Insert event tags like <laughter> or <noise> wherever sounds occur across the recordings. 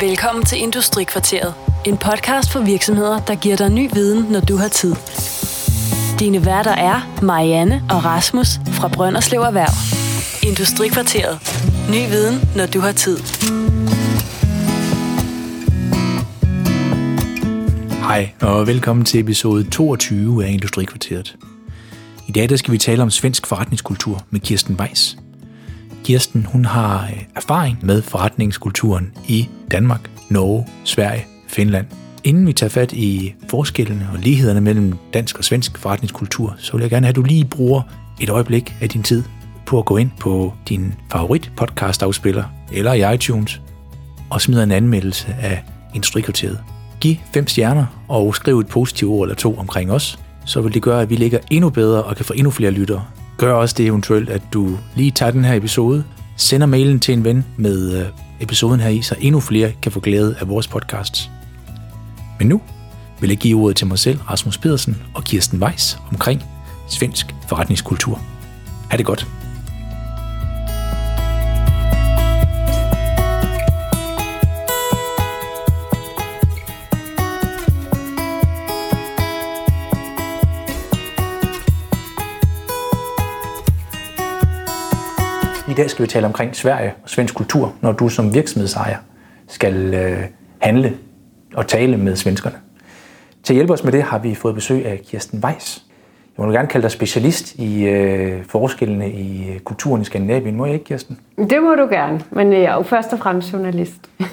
Velkommen til Industrikvarteret. En podcast for virksomheder, der giver dig ny viden, når du har tid. Dine værter er Marianne og Rasmus fra Brønderslev Erhverv. Industrikvarteret. Ny viden, når du har tid. Hej, og velkommen til episode 22 af Industrikvarteret. I dag der skal vi tale om svensk forretningskultur med Kirsten Weiss. Kirsten hun har øh, erfaring med forretningskulturen i Danmark, Norge, Sverige, Finland. Inden vi tager fat i forskellene og lighederne mellem dansk og svensk forretningskultur, så vil jeg gerne have, at du lige bruger et øjeblik af din tid på at gå ind på din favorit podcast afspiller eller i iTunes og smide en anmeldelse af Industrikvarteret. Giv fem stjerner og skriv et positivt ord eller to omkring os, så vil det gøre, at vi ligger endnu bedre og kan få endnu flere lyttere. Gør også det eventuelt, at du lige tager den her episode, sender mailen til en ven med øh, episoden her i, så endnu flere kan få glæde af vores podcasts. Men nu vil jeg give ordet til mig selv, Rasmus Pedersen og Kirsten Weiss omkring svensk forretningskultur. Ha' det godt. Dag skal vi tale omkring Sverige og svensk kultur, når du som virksomhedsejer skal øh, handle og tale med svenskerne. Til at hjælpe os med det har vi fået besøg af Kirsten Weiss. Jeg må gerne kalde dig specialist i øh, forskellene i øh, kulturen i Skandinavien. Må jeg ikke, Kirsten? Det må du gerne, men jeg er jo først og fremmest journalist. <laughs>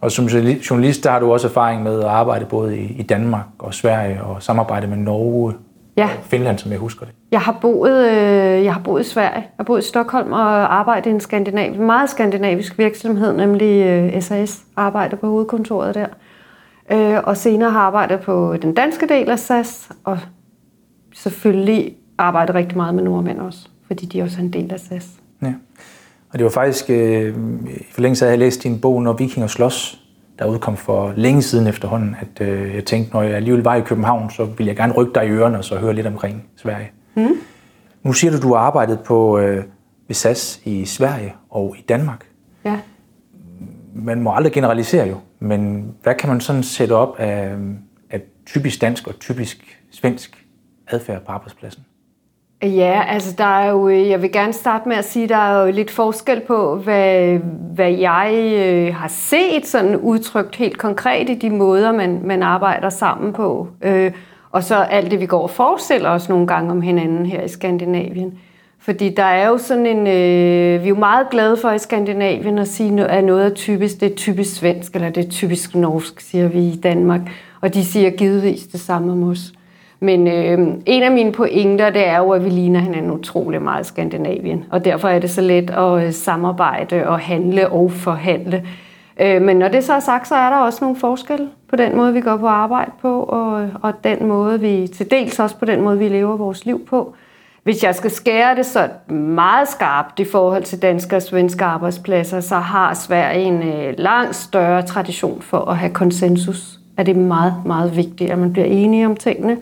Og som journalist, der har du også erfaring med at arbejde både i, i Danmark og Sverige og samarbejde med Norge Ja. og Finland, som jeg husker det. Jeg har boet, øh, jeg har boet i Sverige. Jeg har boet i Stockholm og arbejdet i en skandinav, meget skandinavisk virksomhed, nemlig øh, SAS. Arbejder på hovedkontoret der. Øh, og senere har arbejdet på den danske del af SAS, og selvfølgelig arbejdet rigtig meget med nordmænd også, fordi de også er en del af SAS. Ja. Og det var faktisk, øh, i forlængelse af, at jeg læste din bog, Når Vikinger slås, der udkom for længe siden efterhånden, at øh, jeg tænkte, når jeg alligevel var i København, så ville jeg gerne rykke dig i ørerne og så høre lidt omkring Sverige. Mm. Nu siger du, du har arbejdet på øh, ved SAS i Sverige og i Danmark. Ja. Man må aldrig generalisere jo, men hvad kan man sådan sætte op af, af typisk dansk og typisk svensk adfærd på arbejdspladsen? Ja, altså der er jo, øh, jeg vil gerne starte med at sige, der er jo lidt forskel på, hvad, hvad jeg øh, har set sådan udtrykt helt konkret i de måder, man, man arbejder sammen på. Øh, og så alt det, vi går og forestiller os nogle gange om hinanden her i Skandinavien. Fordi der er jo sådan en, øh, vi er jo meget glade for i Skandinavien at sige, at noget er typisk, det er typisk svensk, eller det er typisk norsk, siger vi i Danmark. Og de siger givetvis det samme om os. Men øh, en af mine pointer, det er jo, at vi ligner hinanden utrolig meget i Skandinavien. Og derfor er det så let at øh, samarbejde og handle og forhandle. Øh, men når det så er sagt, så er der også nogle forskelle på den måde, vi går på arbejde på, og, og den måde, vi til dels også på den måde, vi lever vores liv på. Hvis jeg skal skære det så meget skarpt i forhold til danske og svenske arbejdspladser, så har Sverige en øh, langt større tradition for at have konsensus. At det er meget, meget vigtigt, at man bliver enige om tingene.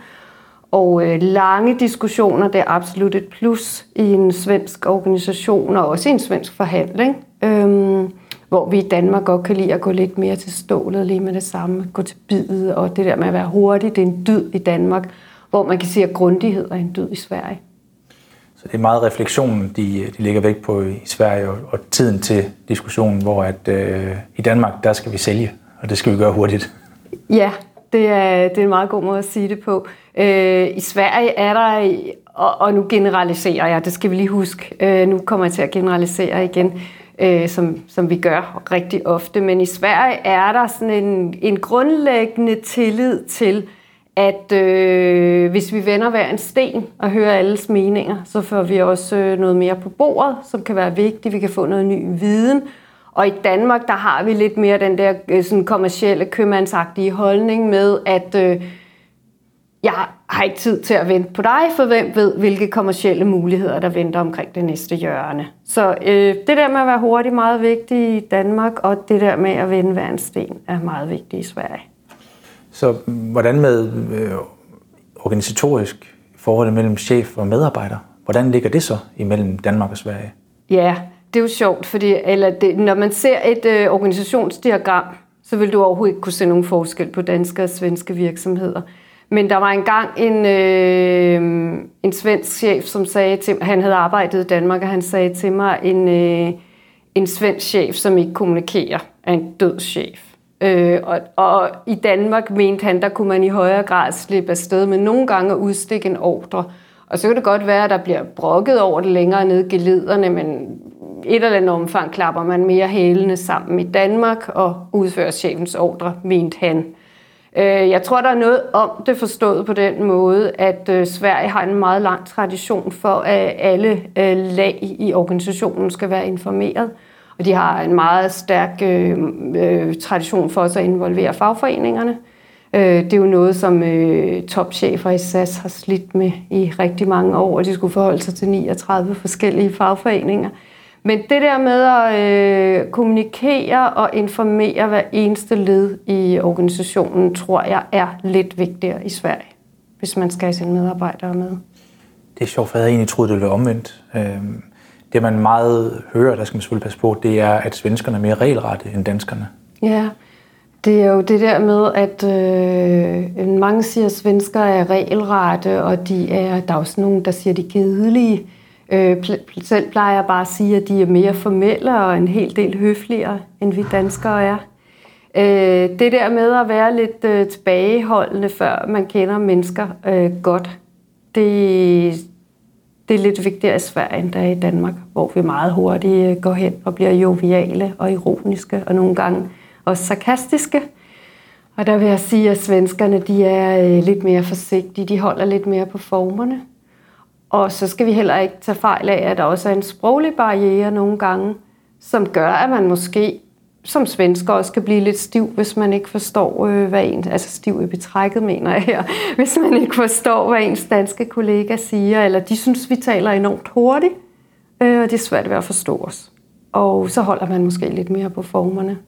Og øh, lange diskussioner, det er absolut et plus i en svensk organisation og også i en svensk forhandling. Øhm, hvor vi i Danmark godt kan lide at gå lidt mere til stålet lige med det samme, gå til bidet, og det der med at være hurtig, det er en dyd i Danmark, hvor man kan sige, at grundighed er en dyd i Sverige. Så det er meget refleksionen, de, de lægger vægt på i Sverige, og, og tiden til diskussionen, hvor at, øh, i Danmark, der skal vi sælge, og det skal vi gøre hurtigt. Ja, det er, det er en meget god måde at sige det på. Øh, I Sverige er der, og, og nu generaliserer jeg, det skal vi lige huske, øh, nu kommer jeg til at generalisere igen, øh, som, som vi gør rigtig ofte, men i Sverige er der sådan en, en grundlæggende tillid til, at øh, hvis vi vender hver en sten og hører alles meninger, så får vi også øh, noget mere på bordet, som kan være vigtigt. Vi kan få noget ny viden. Og i Danmark, der har vi lidt mere den der øh, sådan kommercielle købmandsagtige holdning med, at øh, jeg har ikke tid til at vente på dig, for hvem ved, hvilke kommercielle muligheder, der venter omkring det næste hjørne. Så øh, det der med at være hurtig er meget vigtigt i Danmark, og det der med at vende hver en sten er meget vigtigt i Sverige. Så hvordan med øh, organisatorisk forholdet mellem chef og medarbejder? Hvordan ligger det så imellem Danmark og Sverige? Ja, det er jo sjovt, fordi eller det, når man ser et øh, organisationsdiagram, så vil du overhovedet ikke kunne se nogen forskel på danske og svenske virksomheder. Men der var engang en, øh, en svensk chef, som sagde til mig, han havde arbejdet i Danmark, og han sagde til mig, en, øh, en svensk chef, som ikke kommunikerer, er en død chef. Øh, og, og i Danmark mente han, der kunne man i højere grad slippe afsted med nogle gange at udstikke en ordre. Og så kan det godt være, at der bliver brokket over det længere ned i gelederne, men et eller andet omfang klapper man mere hælene sammen i Danmark og udfører chefens ordre, mente han. Øh, jeg tror, der er noget om det forstået på den måde, at øh, Sverige har en meget lang tradition for, at alle øh, lag i organisationen skal være informeret. Og de har en meget stærk øh, tradition for også at involvere fagforeningerne. Øh, det er jo noget, som topchefer i SAS har slidt med i rigtig mange år, og de skulle forholde sig til 39 forskellige fagforeninger. Men det der med at øh, kommunikere og informere hver eneste led i organisationen, tror jeg er lidt vigtigere i Sverige, hvis man skal have sine medarbejdere med. Det er sjovt, for jeg havde egentlig troet, det ville være omvendt. Øhm, det man meget hører, der skal man selvfølgelig passe på, det er, at svenskerne er mere regelrette end danskerne. Ja, det er jo det der med, at øh, mange siger, at svensker er regelrette, og de er, der er også nogen, der siger, at de er kedelige. Øh, selv plejer jeg bare at sige, at de er mere formelle og en hel del høfligere, end vi danskere er. Øh, det der med at være lidt øh, tilbageholdende, før man kender mennesker øh, godt, det, det er lidt vigtigere i Sverige, end der er i Danmark, hvor vi meget hurtigt øh, går hen og bliver joviale og ironiske, og nogle gange også sarkastiske. Og der vil jeg sige, at svenskerne de er øh, lidt mere forsigtige, de holder lidt mere på formerne. Og så skal vi heller ikke tage fejl af, at der også er en sproglig barriere nogle gange, som gør, at man måske som svensker også kan blive lidt stiv, hvis man ikke forstår, øh, hvad en, altså stiv i betrækket, mener jeg her, <laughs> hvis man ikke forstår, hvad ens danske kollega siger, eller de synes, vi taler enormt hurtigt, øh, og det er svært ved at forstå os. Og så holder man måske lidt mere på formerne.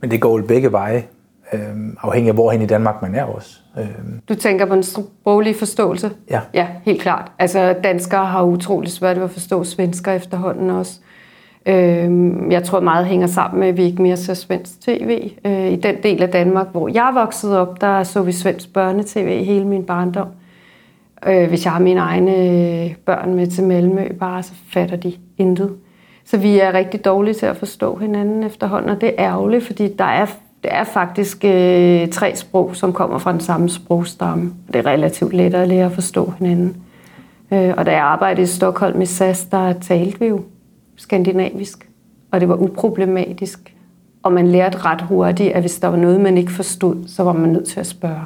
Men det går jo begge veje, øh, afhængig af hvorhen i Danmark man er også. Øh. Du tænker på en sproglig forståelse? Ja. Ja, helt klart. Altså danskere har utrolig svært ved at forstå svensker efterhånden også. Øh, jeg tror meget hænger sammen med, at vi ikke mere ser svensk tv. Øh, I den del af Danmark, hvor jeg voksede op, der så vi svensk børnetv hele min barndom. Øh, hvis jeg har mine egne børn med til Malmø, bare så fatter de intet. Så vi er rigtig dårlige til at forstå hinanden efterhånden, og det er ærgerligt, fordi der er, det er faktisk øh, tre sprog, som kommer fra den samme sprogstamme. Det er relativt let at lære at forstå hinanden. Øh, og da jeg arbejdede i Stockholm i SAS, der talte vi jo skandinavisk, og det var uproblematisk. Og man lærte ret hurtigt, at hvis der var noget, man ikke forstod, så var man nødt til at spørge.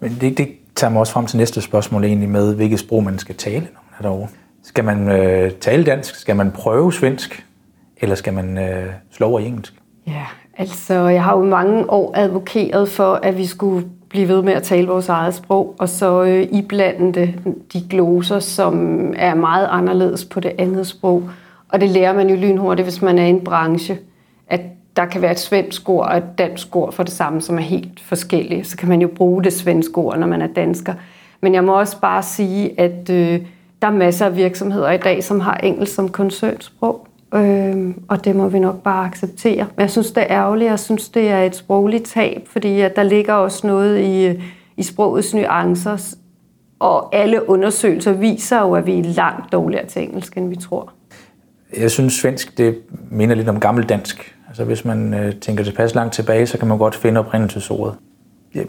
Men det, det tager mig også frem til næste spørgsmål egentlig med, hvilket sprog man skal tale, når man er derovre. Skal man øh, tale dansk? Skal man prøve svensk? Eller skal man øh, slå over i engelsk? Ja, altså jeg har jo mange år advokeret for, at vi skulle blive ved med at tale vores eget sprog, og så øh, iblande det, de gloser, som er meget anderledes på det andet sprog. Og det lærer man jo lynhurtigt, hvis man er i en branche, at der kan være et svensk ord og et dansk ord for det samme, som er helt forskellige. Så kan man jo bruge det svenske ord, når man er dansker. Men jeg må også bare sige, at øh, der er masser af virksomheder i dag, som har engelsk som koncernsprog. Øh, og det må vi nok bare acceptere. Men jeg synes, det er ærgerligt. Jeg synes, det er et sprogligt tab, fordi at der ligger også noget i, i sprogets nuancer. Og alle undersøgelser viser jo, at vi er langt dårligere til engelsk, end vi tror. Jeg synes, svensk det minder lidt om gammeldansk. Altså hvis man øh, tænker tilpas langt tilbage, så kan man godt finde oprindelsesordet.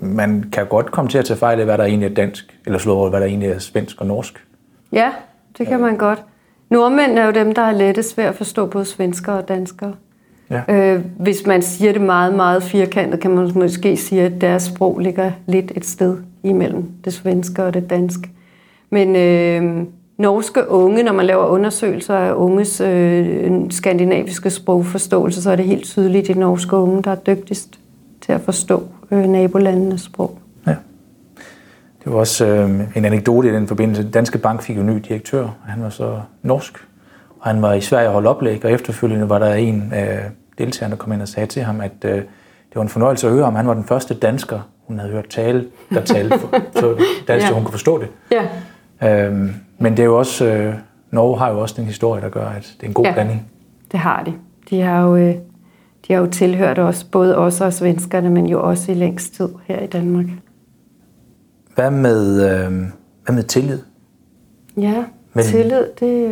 Man kan godt komme til at tage fejl af, hvad der egentlig er dansk, eller slå over, hvad der egentlig er svensk og norsk. Ja, det kan man godt. Nordmænd er jo dem, der er lettest ved at forstå både svensker og danskere. Ja. Øh, hvis man siger det meget, meget firkantet, kan man måske sige, at deres sprog ligger lidt et sted imellem det svenske og det danske. Men øh, norske unge, når man laver undersøgelser af unges øh, skandinaviske sprogforståelse, så er det helt tydeligt de norske unge, der er dygtigst til at forstå øh, nabolandenes sprog. Det var også øh, en anekdote i den forbindelse. Danske Bank fik jo en ny direktør, han var så norsk, og han var i Sverige og holdt oplæg, og efterfølgende var der en af deltagerne, der kom ind og sagde til ham, at øh, det var en fornøjelse at høre om. Han var den første dansker, hun havde hørt tale, der talte for, for dansk, ja. så hun kunne forstå det. Ja. Øhm, men det er jo også, øh, Norge har jo også den historie, der gør, at det er en god Ja. blanding. Det har de. De har jo, øh, de har jo tilhørt os, både os og svenskerne, men jo også i længst tid her i Danmark. Hvad med, øh, hvad med tillid? Ja, Men- tillid, det,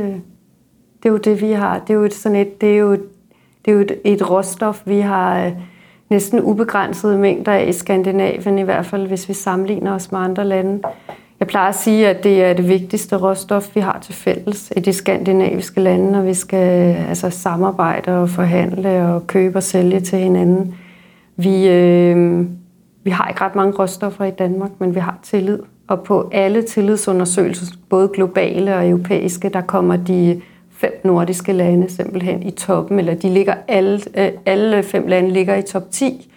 det er jo det, vi har. Det er jo et, sådan et, det er jo, det er jo et, et råstof, vi har øh, næsten ubegrænsede mængder af i Skandinavien, i hvert fald hvis vi sammenligner os med andre lande. Jeg plejer at sige, at det er det vigtigste råstof, vi har til fælles i de skandinaviske lande, når vi skal altså, samarbejde og forhandle og købe og sælge til hinanden. Vi, øh, vi har ikke ret mange råstoffer i Danmark, men vi har tillid. Og på alle tillidsundersøgelser, både globale og europæiske, der kommer de fem nordiske lande simpelthen i toppen, eller de ligger alle, øh, alle fem lande ligger i top 10.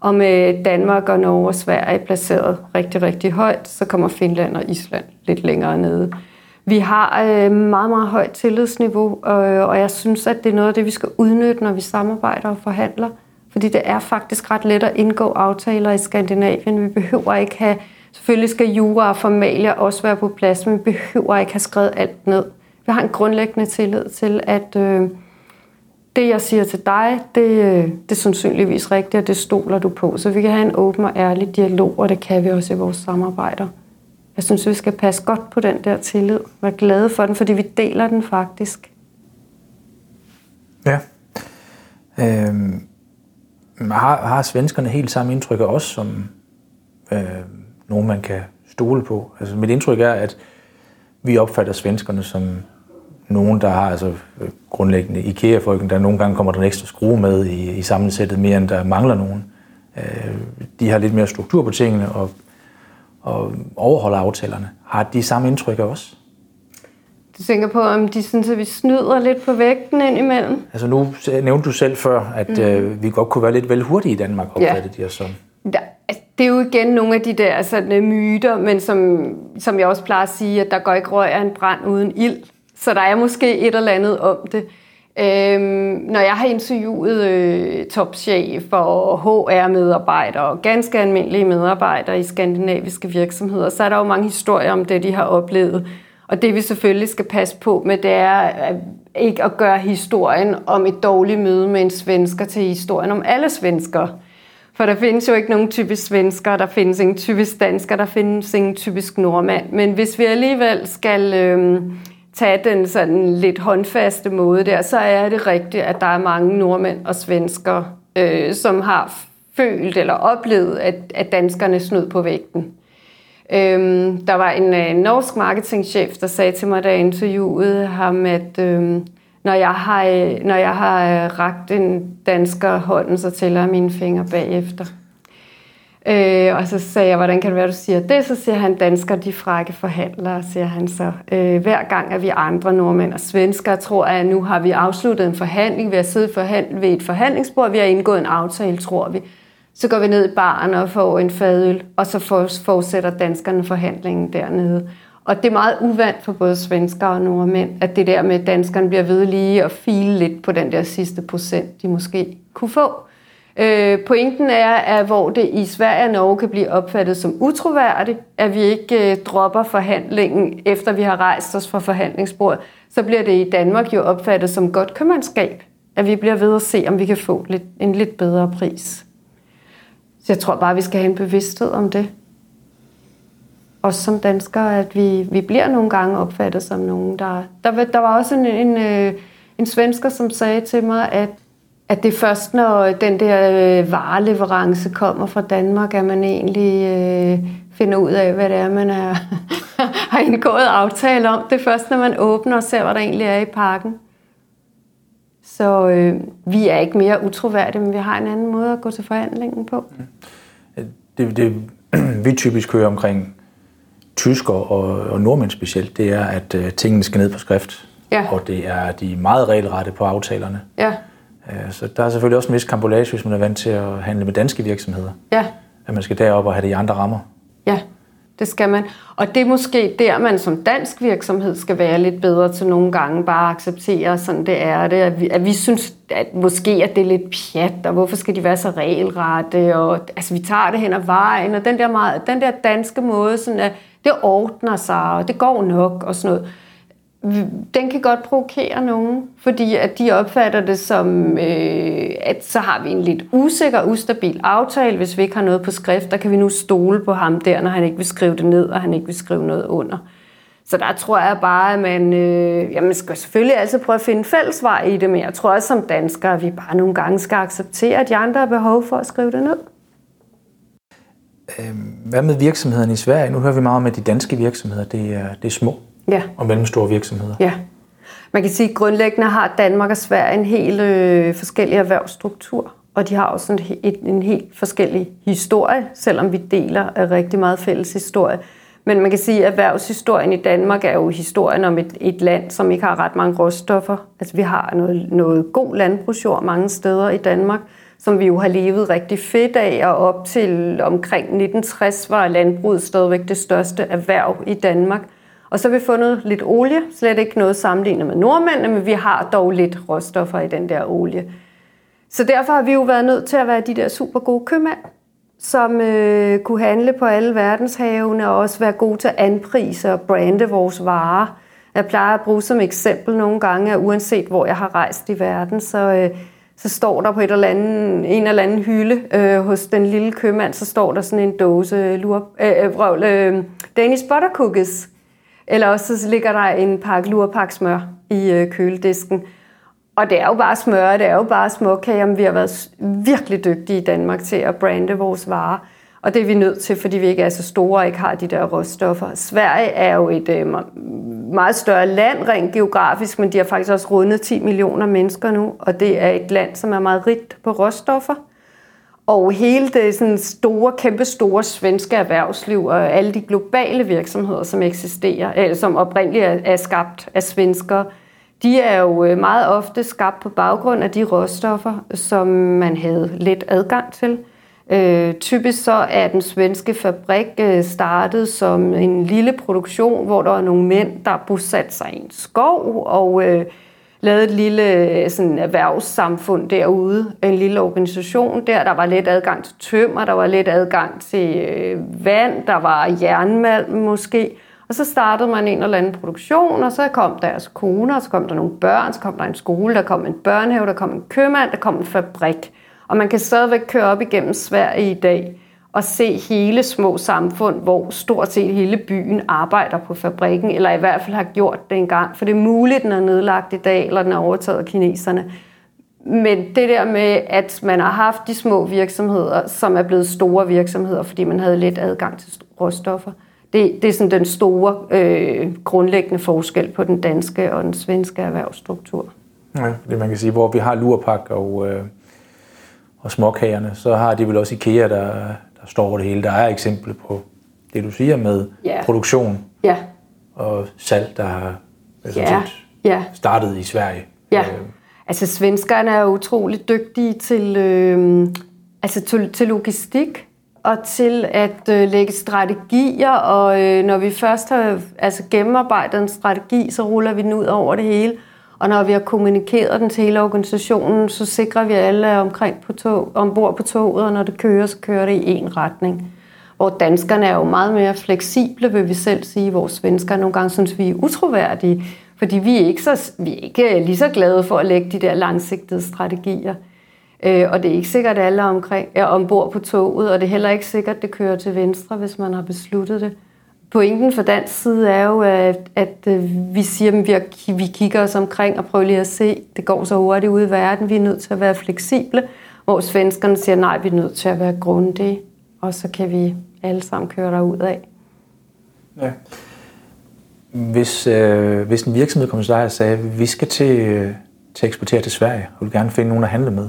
Og med Danmark og Norge og Sverige placeret rigtig, rigtig højt, så kommer Finland og Island lidt længere nede. Vi har øh, meget, meget højt tillidsniveau, og, og jeg synes, at det er noget af det, vi skal udnytte, når vi samarbejder og forhandler. Fordi det er faktisk ret let at indgå aftaler i Skandinavien. Vi behøver ikke have, selvfølgelig skal jura og formalia også være på plads, men vi behøver ikke have skrevet alt ned. Vi har en grundlæggende tillid til, at øh, det, jeg siger til dig, det, øh, det er sandsynligvis rigtigt, og det stoler du på. Så vi kan have en åben og ærlig dialog, og det kan vi også i vores samarbejder. Jeg synes, vi skal passe godt på den der tillid. Være glade for den, fordi vi deler den faktisk. Ja. Øhm, har, har svenskerne helt samme indtryk af os, som øh, nogen, man kan stole på? Altså, mit indtryk er, at vi opfatter svenskerne som nogen, der har altså grundlæggende IKEA-folken, der nogle gange kommer der en ekstra skrue med i, i sammensættet, mere end der mangler nogen. Øh, de har lidt mere struktur på tingene og, og overholder aftalerne. Har de samme indtryk af os? Du tænker på, om de synes, at vi snyder lidt på vægten indimellem? Altså nu nævnte du selv før, at mm. øh, vi godt kunne være lidt vel hurtige i Danmark, opfattede de os som. Der, altså, det er jo igen nogle af de der sådan, øh, myter, men som, som jeg også plejer at sige, at der går ikke røg af en brand uden ild. Så der er måske et eller andet om det. Øhm, når jeg har interviewet øh, topchefer og HR-medarbejdere og ganske almindelige medarbejdere i skandinaviske virksomheder, så er der jo mange historier om det, de har oplevet. Og det vi selvfølgelig skal passe på med, det er at ikke at gøre historien om et dårligt møde med en svensker til historien om alle svensker. For der findes jo ikke nogen typisk svensker, der findes ingen typisk dansker, der findes ingen typisk nordmand. Men hvis vi alligevel skal øh, tage den sådan lidt håndfaste måde der, så er det rigtigt, at der er mange nordmænd og svensker, øh, som har følt eller oplevet, at, at danskerne snød på vægten. Øhm, der var en øh, norsk marketingchef, der sagde til mig, da jeg interviewede ham, at øhm, når jeg har, øh, når jeg har øh, ragt en dansker hånden, så tæller jeg mine fingre bagefter. Øh, og så sagde jeg, hvordan kan det være, du siger det? Så siger han, dansker, de frække forhandlere, siger han så. Øh, hver gang er vi andre nordmænd og svenskere, tror at nu har vi afsluttet en forhandling, vi har siddet forhandlet ved et forhandlingsbord, vi har indgået en aftale, tror vi. Så går vi ned i baren og får en fadøl, og så fortsætter danskerne forhandlingen dernede. Og det er meget uvandt for både svensker og nordmænd, at det der med, at danskerne bliver ved lige og file lidt på den der sidste procent, de måske kunne få. Øh, pointen er, at hvor det i Sverige og Norge kan blive opfattet som utroværdigt, at vi ikke øh, dropper forhandlingen, efter vi har rejst os fra forhandlingsbordet, så bliver det i Danmark jo opfattet som godt købmandskab, at vi bliver ved at se, om vi kan få lidt, en lidt bedre pris. Så jeg tror bare, vi skal have en bevidsthed om det. Også som danskere, at vi, vi bliver nogle gange opfattet som nogen, der... Der, der var også en, en, øh, en svensker, som sagde til mig, at, at det er først, når den der øh, vareleverance kommer fra Danmark, at man egentlig øh, finder ud af, hvad det er, man er, <laughs> har indgået aftale om. Det er først, når man åbner og ser, hvad der egentlig er i pakken. Så øh, vi er ikke mere utroværdige, men vi har en anden måde at gå til forhandlingen på. Det, det <clears throat> vi typisk hører omkring tysker og, og nordmænd specielt, det er, at uh, tingene skal ned på skrift. Ja. Og det er de meget regelrette på aftalerne. Ja, Uh, så der er selvfølgelig også en vis kambolage, hvis man er vant til at handle med danske virksomheder. ja, At man skal derop og have det i andre rammer. ja. Det skal man. Og det er måske der, man som dansk virksomhed skal være lidt bedre til nogle gange bare acceptere, sådan det er det. At vi, at vi synes, at måske at det er lidt pjat, og hvorfor skal de være så regelrette, og altså vi tager det hen ad vejen, og den der, meget, den der danske måde, sådan at det ordner sig, og det går nok, og sådan noget den kan godt provokere nogen, fordi at de opfatter det som, øh, at så har vi en lidt usikker, ustabil aftale, hvis vi ikke har noget på skrift, der kan vi nu stole på ham der, når han ikke vil skrive det ned, og han ikke vil skrive noget under. Så der tror jeg bare, at man, øh, ja, man skal selvfølgelig altid prøve at finde fælles i det, men jeg tror også som danskere, at vi bare nogle gange skal acceptere, at de andre har behov for at skrive det ned. Øhm, hvad med virksomhederne i Sverige? Nu hører vi meget om, at de danske virksomheder, det er, det er små ja. og mellemstore virksomheder. Ja. Man kan sige, at grundlæggende har Danmark og Sverige en helt øh, forskellig erhvervsstruktur, og de har også en, et, en helt forskellig historie, selvom vi deler rigtig meget fælles historie. Men man kan sige, at erhvervshistorien i Danmark er jo historien om et, et land, som ikke har ret mange råstoffer. Altså vi har noget, noget god landbrugsjord mange steder i Danmark, som vi jo har levet rigtig fedt af, og op til omkring 1960 var landbruget stadigvæk det største erhverv i Danmark. Og så har vi fundet lidt olie, slet ikke noget sammenlignet med nordmændene, men vi har dog lidt råstoffer i den der olie. Så derfor har vi jo været nødt til at være de der super gode købmænd, som øh, kunne handle på alle verdenshavene og også være gode til at anprise og brande vores varer. Jeg plejer at bruge som eksempel nogle gange, at uanset hvor jeg har rejst i verden, så, øh, så står der på et eller andet, en eller anden hylde øh, hos den lille købmand, så står der sådan en dåse lur, øh, øh, øh, Danish butter cookies. Eller også så ligger der en pakke lurpak smør i øh, køledisken. Og det er jo bare smør, det er jo bare småkager, men vi har været virkelig dygtige i Danmark til at brande vores varer. Og det er vi nødt til, fordi vi ikke er så store og ikke har de der råstoffer. Sverige er jo et øh, meget større land rent geografisk, men de har faktisk også rundet 10 millioner mennesker nu, og det er et land, som er meget rigt på råstoffer. Og hele det sådan store, kæmpe store svenske erhvervsliv og alle de globale virksomheder, som eksisterer, eller som oprindeligt er skabt af svensker, de er jo øh, meget ofte skabt på baggrund af de råstoffer, som man havde let adgang til. Øh, typisk så er den svenske fabrik øh, startet som en lille produktion, hvor der er nogle mænd, der bosatte sig i en skov og øh, lavede et lille øh, sådan, erhvervssamfund derude. En lille organisation der. Der var let adgang til tømmer, der var let adgang til øh, vand, der var jernmalm måske. Og så startede man en eller anden produktion, og så kom deres koner, og så kom der nogle børn, så kom der en skole, der kom en børnehave, der kom en købmand, der kom en fabrik. Og man kan stadigvæk køre op igennem Sverige i dag og se hele små samfund, hvor stort set hele byen arbejder på fabrikken, eller i hvert fald har gjort det engang. For det er muligt, den er nedlagt i dag, eller den er overtaget af kineserne. Men det der med, at man har haft de små virksomheder, som er blevet store virksomheder, fordi man havde let adgang til råstoffer, det, det er sådan den store øh, grundlæggende forskel på den danske og den svenske erhvervsstruktur. Ja, det man kan sige, hvor vi har lurpak og, øh, og småkagerne, så har de vel også IKEA, der, der står over det hele. Der er eksempler på det, du siger med ja. produktion ja. og salg, der har altså, ja. Ja. startet i Sverige. Ja. Øh. Altså svenskerne er utrolig dygtige til, øh, altså til, til logistik og til at øh, lægge strategier, og øh, når vi først har altså, gennemarbejdet en strategi, så ruller vi den ud over det hele. Og når vi har kommunikeret den til hele organisationen, så sikrer vi alle omkring på tog, ombord på toget, og når det kører, så kører det i én retning. Hvor danskerne er jo meget mere fleksible, vil vi selv sige, hvor svensker nogle gange synes, vi er utroværdige, fordi vi er ikke, så, vi er ikke lige så glade for at lægge de der langsigtede strategier. Øh, og det er ikke sikkert, at alle omkring er ombord på toget, og det er heller ikke sikkert, at det kører til venstre, hvis man har besluttet det. Pointen for dansk side er jo, at, at øh, vi siger, at vi, vi kigger os omkring og prøver lige at se, det går så hurtigt ud i verden, vi er nødt til at være fleksible, hvor svenskerne siger, nej, vi er nødt til at være grundige, og så kan vi alle sammen køre derud af. Ja. Hvis, øh, hvis en virksomhed kommer til dig og sagde, at vi skal til, øh, til at eksportere til Sverige, og vil gerne finde nogen at handle med,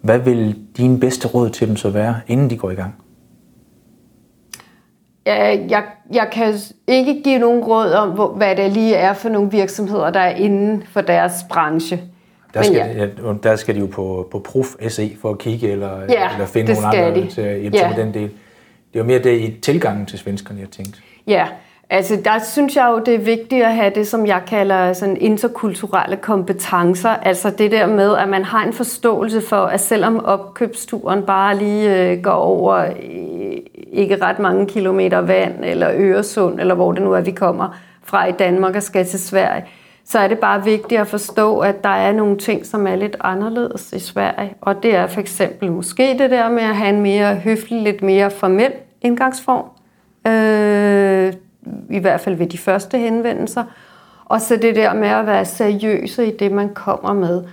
hvad vil dine bedste råd til dem så være, inden de går i gang? Jeg, jeg, kan ikke give nogen råd om, hvor, hvad det lige er for nogle virksomheder, der er inden for deres branche. Der skal, ja. der skal de jo på, på Prof SE for at kigge eller, ja, eller finde nogle andre de. til at hjælpe ja. med den del. Det er jo mere det i tilgangen til svenskerne, jeg tænkte. Ja, Altså, der synes jeg jo, det er vigtigt at have det, som jeg kalder sådan interkulturelle kompetencer. Altså det der med, at man har en forståelse for, at selvom opkøbsturen bare lige øh, går over øh, ikke ret mange kilometer vand, eller Øresund, eller hvor det nu er, vi kommer fra i Danmark og skal til Sverige, så er det bare vigtigt at forstå, at der er nogle ting, som er lidt anderledes i Sverige. Og det er for eksempel måske det der med at have en mere høflig, lidt mere formel indgangsform. Øh, i hvert fald ved de første henvendelser. Og så det der med at være seriøse i det, man kommer med.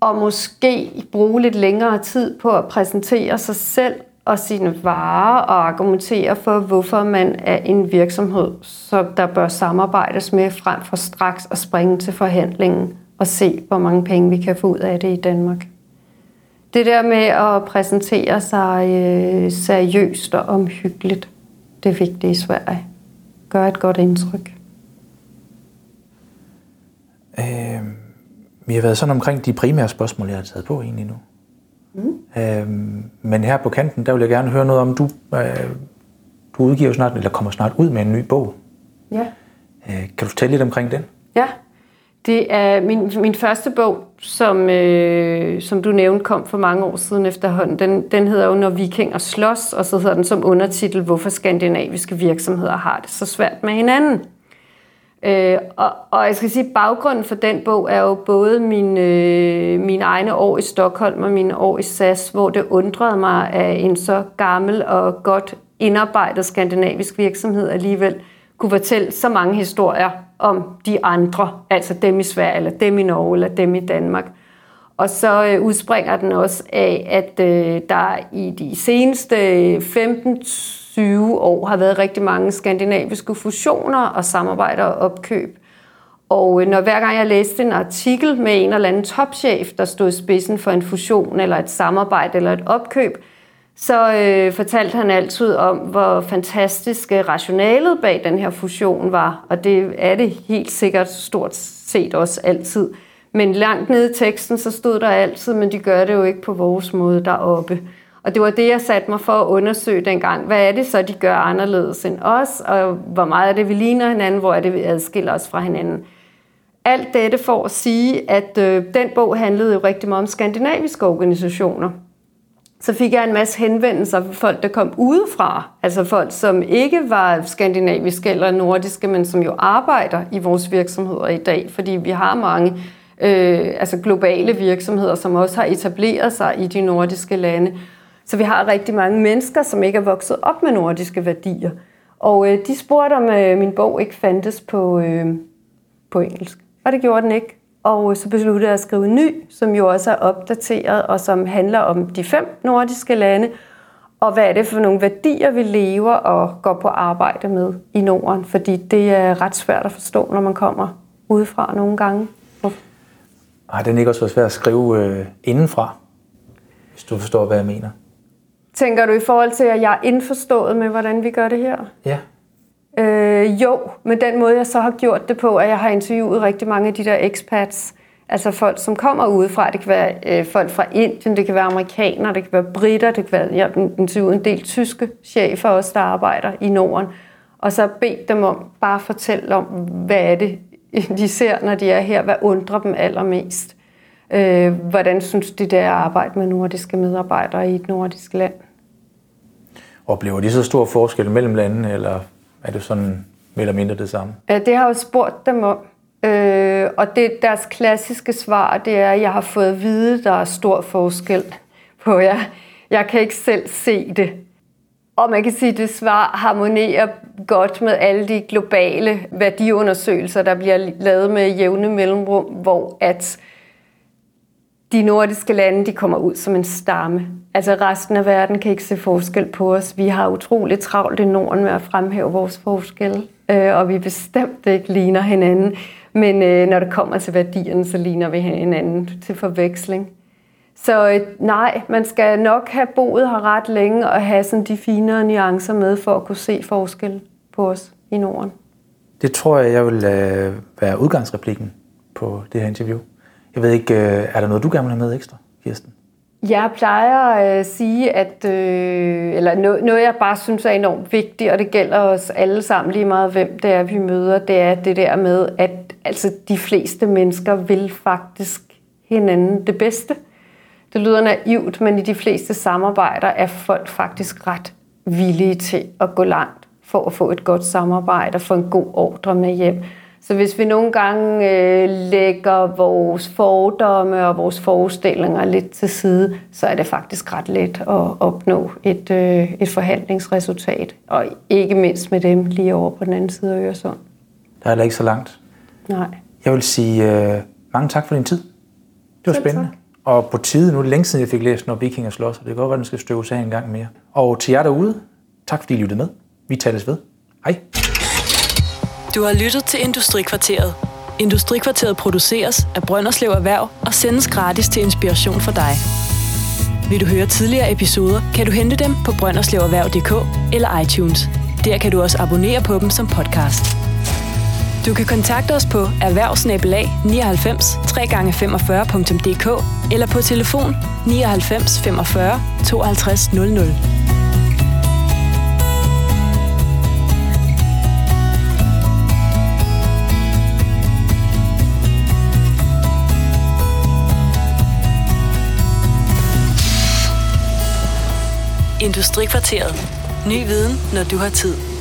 Og måske bruge lidt længere tid på at præsentere sig selv og sine varer og argumentere for, hvorfor man er en virksomhed, som der bør samarbejdes med frem for straks at springe til forhandlingen og se, hvor mange penge vi kan få ud af det i Danmark. Det der med at præsentere sig øh, seriøst og omhyggeligt, det er vigtigt i Sverige. Gør et godt indtryk. Øh, vi har været sådan omkring de primære spørgsmål, jeg har taget på egentlig nu. Mm. Øh, men her på kanten, der vil jeg gerne høre noget om, du, øh, du udgiver snart, eller kommer snart ud med en ny bog. Ja. Øh, kan du fortælle lidt omkring den? Ja, det er min, min første bog, som, øh, som du nævnte, kom for mange år siden efterhånden. Den, den hedder jo Når vikinger slås, og så hedder den som undertitel, Hvorfor skandinaviske virksomheder har det så svært med hinanden. Øh, og, og jeg skal sige, baggrunden for den bog er jo både min, øh, mine egne år i Stockholm og mine år i SAS, hvor det undrede mig, at en så gammel og godt indarbejdet skandinavisk virksomhed alligevel kunne fortælle så mange historier om de andre, altså dem i Sverige, eller dem i Norge, eller dem i Danmark. Og så øh, udspringer den også af, at øh, der i de seneste øh, 15-20 år har været rigtig mange skandinaviske fusioner og samarbejder og opkøb. Og øh, når hver gang jeg læste en artikel med en eller anden topchef, der stod i spidsen for en fusion eller et samarbejde eller et opkøb, så øh, fortalte han altid om, hvor fantastisk rationalet bag den her fusion var. Og det er det helt sikkert stort set også altid. Men langt nede i teksten, så stod der altid, men de gør det jo ikke på vores måde deroppe. Og det var det, jeg satte mig for at undersøge dengang. Hvad er det så, de gør anderledes end os? Og hvor meget er det, vi ligner hinanden? Hvor er det, vi adskiller os fra hinanden? Alt dette for at sige, at øh, den bog handlede jo rigtig meget om skandinaviske organisationer så fik jeg en masse henvendelser fra folk, der kom udefra. Altså folk, som ikke var skandinaviske eller nordiske, men som jo arbejder i vores virksomheder i dag. Fordi vi har mange øh, altså globale virksomheder, som også har etableret sig i de nordiske lande. Så vi har rigtig mange mennesker, som ikke er vokset op med nordiske værdier. Og øh, de spurgte, om øh, min bog ikke fandtes på, øh, på engelsk. Og det gjorde den ikke. Og så besluttede jeg at skrive en ny, som jo også er opdateret, og som handler om de fem nordiske lande, og hvad er det for nogle værdier, vi lever og går på arbejde med i Norden, fordi det er ret svært at forstå, når man kommer udefra nogle gange. Har den ikke også været svært at skrive øh, indenfra, hvis du forstår, hvad jeg mener? Tænker du i forhold til, at jeg er indforstået med, hvordan vi gør det her? Ja. Øh, jo, men den måde, jeg så har gjort det på, at jeg har interviewet rigtig mange af de der expats, altså folk, som kommer udefra. Det kan være øh, folk fra Indien, det kan være amerikanere, det kan være britter, det kan være, jeg har interviewet en del tyske chefer også, der arbejder i Norden. Og så bedt dem om bare at fortælle om, hvad er det, <laughs> de ser, når de er her, hvad undrer dem allermest. Øh, hvordan synes de, det er at arbejde med nordiske medarbejdere i et nordisk land? Oplever de så stor forskel mellem landene, eller er det sådan mere eller mindre det samme? Ja, det har jeg jo spurgt dem om. Øh, og det deres klassiske svar, det er, at jeg har fået at vide, at der er stor forskel på jer. Jeg kan ikke selv se det. Og man kan sige, at det svar harmonerer godt med alle de globale værdiundersøgelser, der bliver lavet med jævne mellemrum, hvor at de nordiske lande de kommer ud som en stamme. Altså resten af verden kan ikke se forskel på os. Vi har utroligt travlt i Norden med at fremhæve vores forskel, øh, og vi bestemt ikke ligner hinanden. Men øh, når det kommer til værdierne, så ligner vi hinanden til forveksling. Så øh, nej, man skal nok have boet her ret længe og have sådan de finere nuancer med for at kunne se forskel på os i Norden. Det tror jeg, jeg vil øh, være udgangsreplikken på det her interview. Jeg ved ikke, øh, er der noget, du gerne vil have med ekstra, Kirsten? Jeg plejer øh, at sige, at øh, eller noget, noget, jeg bare synes er enormt vigtigt, og det gælder os alle sammen lige meget, hvem det er, vi møder, det er det der med, at altså, de fleste mennesker vil faktisk hinanden det bedste. Det lyder naivt, men i de fleste samarbejder er folk faktisk ret villige til at gå langt for at få et godt samarbejde og få en god ordre med hjem. Så hvis vi nogle gange øh, lægger vores fordomme og vores forestillinger lidt til side, så er det faktisk ret let at opnå et, øh, et forhandlingsresultat. Og ikke mindst med dem lige over på den anden side af Øresund. Der er heller ikke så langt. Nej. Jeg vil sige øh, mange tak for din tid. Det var Selv spændende. tak. Og på tide, nu er det længe siden, jeg fik læst Når Vikinger slås, og det kan godt være, at den skal støves af en gang mere. Og til jer derude, tak fordi I lyttede med. Vi tales ved. Hej. Du har lyttet til Industrikvarteret. Industrikvarteret produceres af Brønderslev Erhverv og sendes gratis til inspiration for dig. Vil du høre tidligere episoder, kan du hente dem på brønderslevererhverv.dk eller iTunes. Der kan du også abonnere på dem som podcast. Du kan kontakte os på erhvervsnabelag 99 3x45.dk eller på telefon 99 45 52 00. Industrikvarteret. Ny viden, når du har tid.